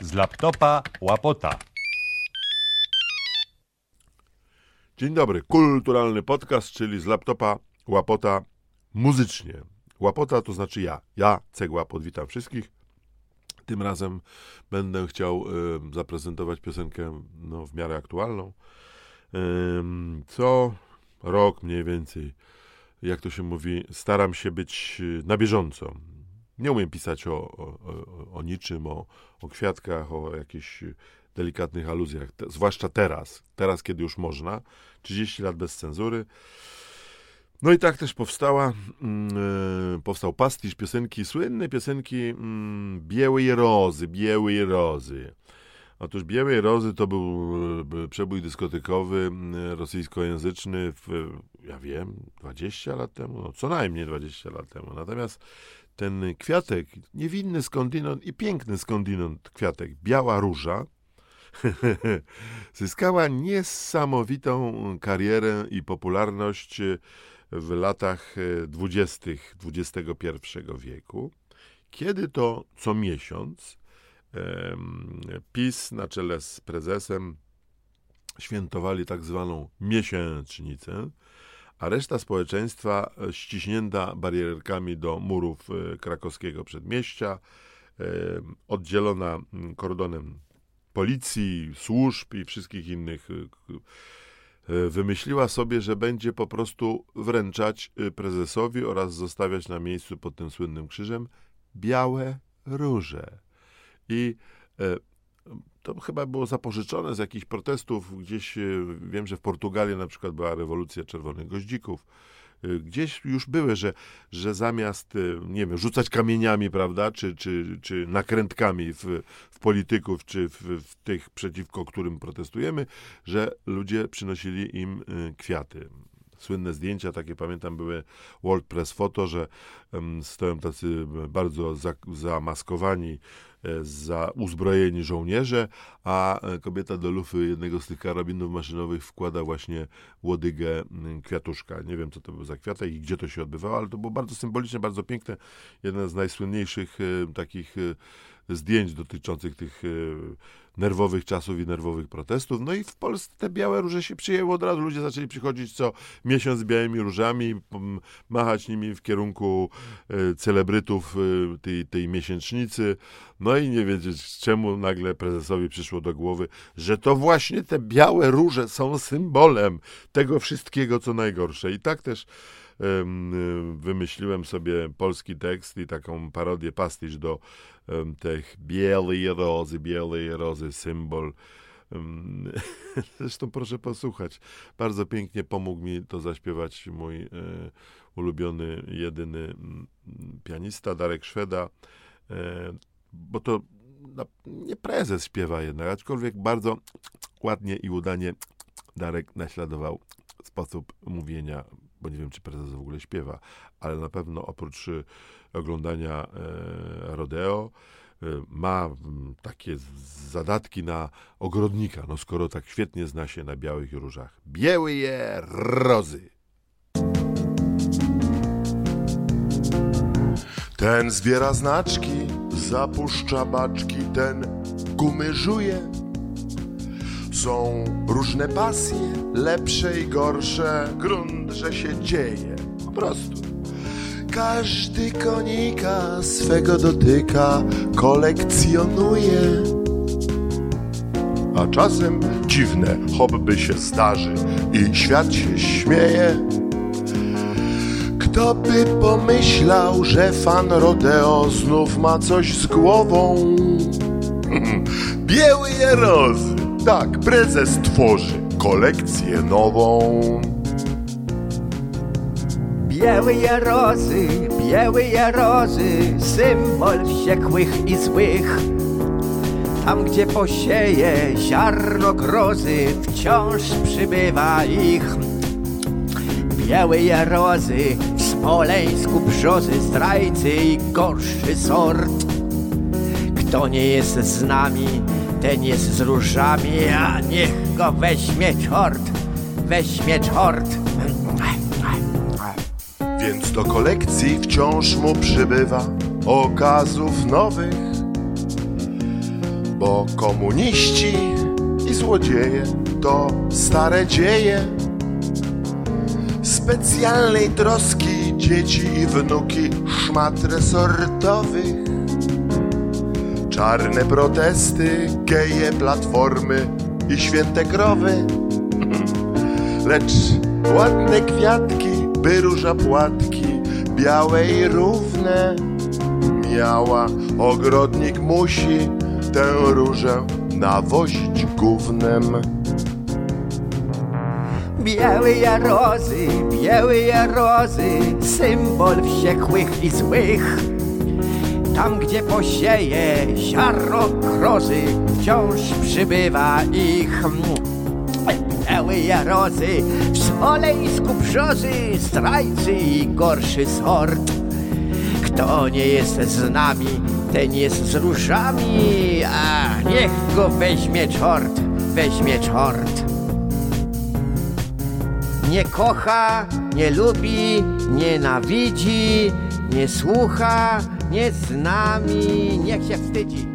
Z laptopa łapota. Dzień dobry, kulturalny podcast, czyli z laptopa łapota muzycznie. Łapota to znaczy ja. Ja, Cegła, podwitam wszystkich. Tym razem będę chciał y, zaprezentować piosenkę no, w miarę aktualną. Ym, co rok mniej więcej, jak to się mówi, staram się być y, na bieżąco. Nie umiem pisać o, o, o, niczym, o, o kwiatkach, o jakichś delikatnych aluzjach, te, zwłaszcza teraz, teraz kiedy już można, 30 lat bez cenzury. No i tak też powstała, e, powstał pastisz piosenki, słynnej piosenki mm, Białej Rozy, Białej Rozy. Otóż Białej Rozy to był e, przebój dyskotekowy mm, rosyjskojęzyczny w, ja wiem, 20 lat temu, no co najmniej 20 lat temu. Natomiast ten kwiatek, niewinny skądinąd i piękny skądinąd kwiatek, biała róża, zyskała niesamowitą karierę i popularność w latach dwudziestych XXI wieku, kiedy to co miesiąc PiS na czele z prezesem świętowali tak zwaną miesięcznicę, a reszta społeczeństwa ściśnięta barierkami do murów e, krakowskiego przedmieścia, oddzielona kordonem policji, służb i wszystkich innych e, e, wymyśliła sobie, że będzie po prostu wręczać prezesowi oraz zostawiać na miejscu pod tym słynnym krzyżem białe róże. I to chyba było zapożyczone z jakichś protestów. Gdzieś wiem, że w Portugalii na przykład była rewolucja czerwonych goździków. Gdzieś już były, że, że zamiast, nie wiem, rzucać kamieniami, prawda, czy, czy, czy nakrętkami w, w polityków, czy w, w tych, przeciwko którym protestujemy, że ludzie przynosili im kwiaty słynne zdjęcia, takie pamiętam, były World Press Photo, że um, stoją tacy bardzo za, zamaskowani, e, za uzbrojeni żołnierze, a e, kobieta do lufy jednego z tych karabinów maszynowych wkłada właśnie łodygę kwiatuszka. Nie wiem, co to był za kwiatek i gdzie to się odbywało, ale to było bardzo symboliczne, bardzo piękne. Jedna z najsłynniejszych e, takich zdjęć dotyczących tych nerwowych czasów i nerwowych protestów. No i w Polsce te białe róże się przyjęły od razu. Ludzie zaczęli przychodzić co miesiąc z białymi różami, machać nimi w kierunku e, celebrytów e, tej, tej miesięcznicy. No i nie wiedzieć, czemu nagle prezesowi przyszło do głowy, że to właśnie te białe róże są symbolem tego wszystkiego, co najgorsze. I tak też wymyśliłem sobie polski tekst i taką parodię, pastisz do tych białej rozy, białej rozy, symbol. Zresztą proszę posłuchać. Bardzo pięknie pomógł mi to zaśpiewać mój e, ulubiony, jedyny pianista Darek Szweda, e, bo to nie prezes śpiewa jednak, aczkolwiek bardzo ładnie i udanie Darek naśladował sposób mówienia bo nie wiem, czy prezes w ogóle śpiewa, ale na pewno oprócz y, oglądania e, rodeo, e, ma takie zadatki na ogrodnika, no skoro tak świetnie zna się na białych różach. Białe je rozy. Ten zbiera znaczki, zapuszcza baczki, ten gumy żuje, są różne pasje, lepsze i gorsze, grunt, że się dzieje, po prostu. Każdy konika swego dotyka, kolekcjonuje. A czasem dziwne hobby się zdarzy i świat się śmieje. Kto by pomyślał, że fan rodeo znów ma coś z głową? Bieły je. Tak, prezes tworzy kolekcję nową. Białe rozy, białe rozy, symbol wściekłych i złych. Tam, gdzie posieje ziarno grozy, wciąż przybywa ich. Białe rozy, w Smoleńsku brzozy, zdrajcy i gorszy sort. Kto nie jest z nami, ten jest z różami, a niech go weźmie czort, weźmie czort. Więc do kolekcji wciąż mu przybywa okazów nowych, bo komuniści i złodzieje to stare dzieje. Specjalnej troski dzieci i wnuki szmat resortowych. Czarne protesty, geje, platformy i święte krowy. Lecz ładne kwiatki, by róża płatki, białe i równe miała. Ogrodnik musi tę różę nawozić gównem. Białe jarozy, białe jarozy, symbol wściekłych i złych. Tam, gdzie posieje ziarno grozy, wciąż przybywa ich. Białe jarozy, w smoleńsku brzozy, zdrajcy i gorszy sort. Kto nie jest z nami, ten jest z różami, a niech go weźmie czort, weźmie czort. Nie kocha, nie lubi, nienawidzi, nie słucha, nie z nami, niech się wstydzi.